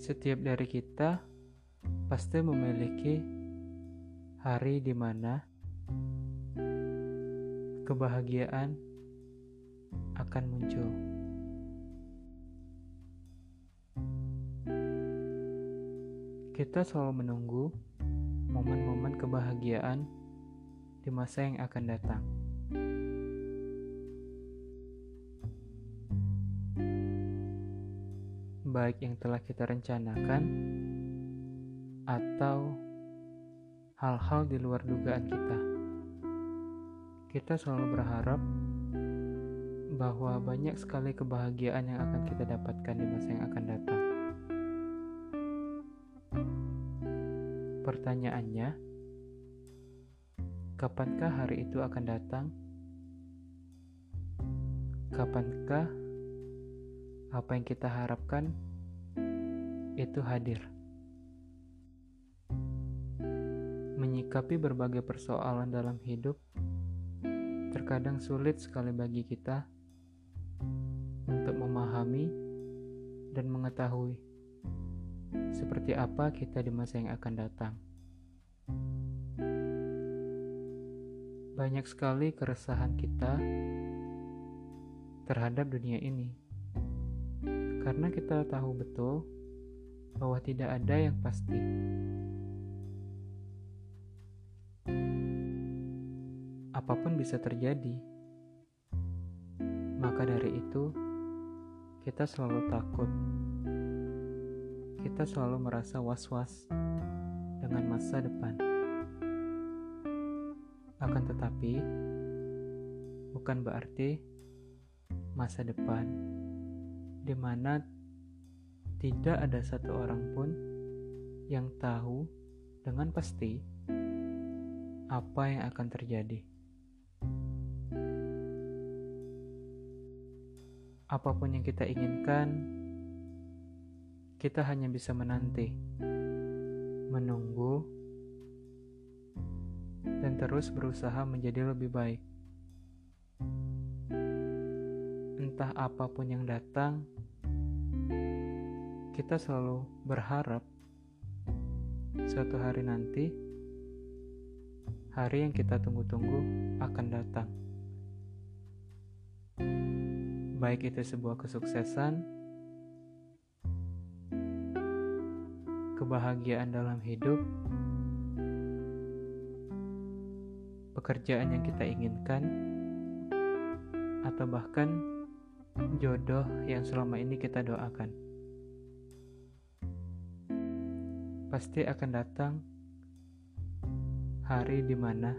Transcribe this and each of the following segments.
Setiap dari kita pasti memiliki hari di mana kebahagiaan akan muncul. Kita selalu menunggu momen-momen kebahagiaan di masa yang akan datang. Baik yang telah kita rencanakan atau hal-hal di luar dugaan kita. Kita selalu berharap bahwa banyak sekali kebahagiaan yang akan kita dapatkan di masa yang akan datang. Pertanyaannya, kapankah hari itu akan datang? Kapankah apa yang kita harapkan itu hadir? Menyikapi berbagai persoalan dalam hidup terkadang sulit sekali bagi kita untuk memahami dan mengetahui seperti apa kita di masa yang akan datang. Banyak sekali keresahan kita terhadap dunia ini, karena kita tahu betul bahwa tidak ada yang pasti. Apa pun bisa terjadi, maka dari itu kita selalu takut kita selalu merasa was-was dengan masa depan. Akan tetapi, bukan berarti masa depan di mana tidak ada satu orang pun yang tahu dengan pasti apa yang akan terjadi. Apa pun yang kita inginkan, kita hanya bisa menanti, menunggu, dan terus berusaha menjadi lebih baik. Entah apa pun yang datang, kita selalu berharap suatu hari nanti, hari yang kita tunggu-tunggu akan datang. Baik itu sebuah kesuksesan kebahagiaan dalam hidup, pekerjaan yang kita inginkan, atau bahkan jodoh yang selama ini kita doakan. Pasti akan datang hari di mana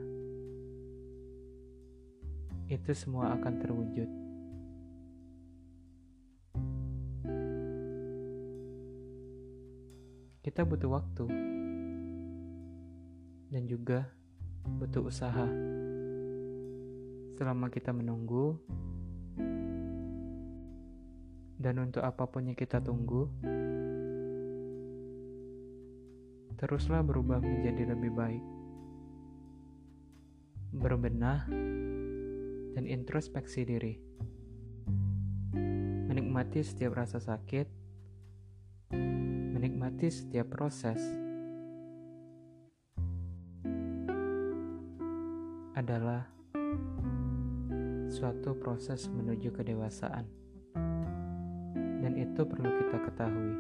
itu semua akan terwujud. kita butuh waktu dan juga butuh usaha. Selama kita menunggu, dan untuk apa pun yang kita tunggu, teruslah berubah menjadi lebih baik, berbenah, dan introspeksi diri, menikmati setiap rasa sakit. Menikmati setiap proses. Adalah suatu proses menuju kedewasaan, dan itu perlu kita ketahui,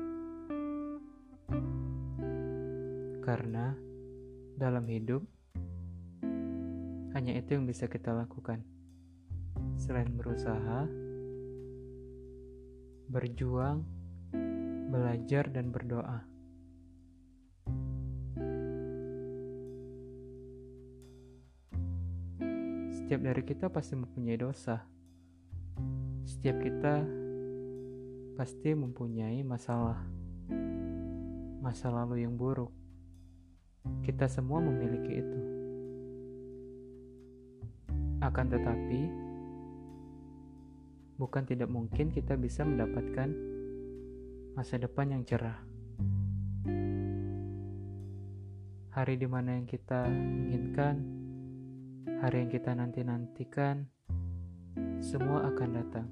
karena dalam hidup hanya itu yang bisa kita lakukan selain berusaha, berjuang belajar dan berdoa. Setiap dari kita pasti mempunyai dosa. Setiap kita pasti mempunyai masalah, masa lalu yang buruk. Kita semua memiliki itu. Akan tetapi, bukan tidak mungkin kita bisa mendapatkan masa depan yang cerah. Hari di mana yang kita inginkan, hari yang kita nanti-nantikan, semua akan datang.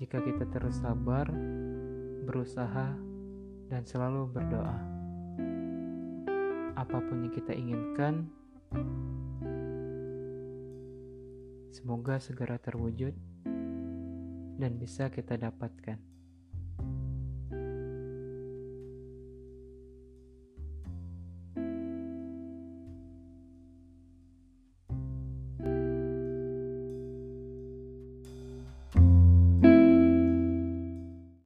Jika kita terus sabar, berusaha, dan selalu berdoa. Apa pun yang kita inginkan, semoga segera terwujud dan bisa kita dapatkan.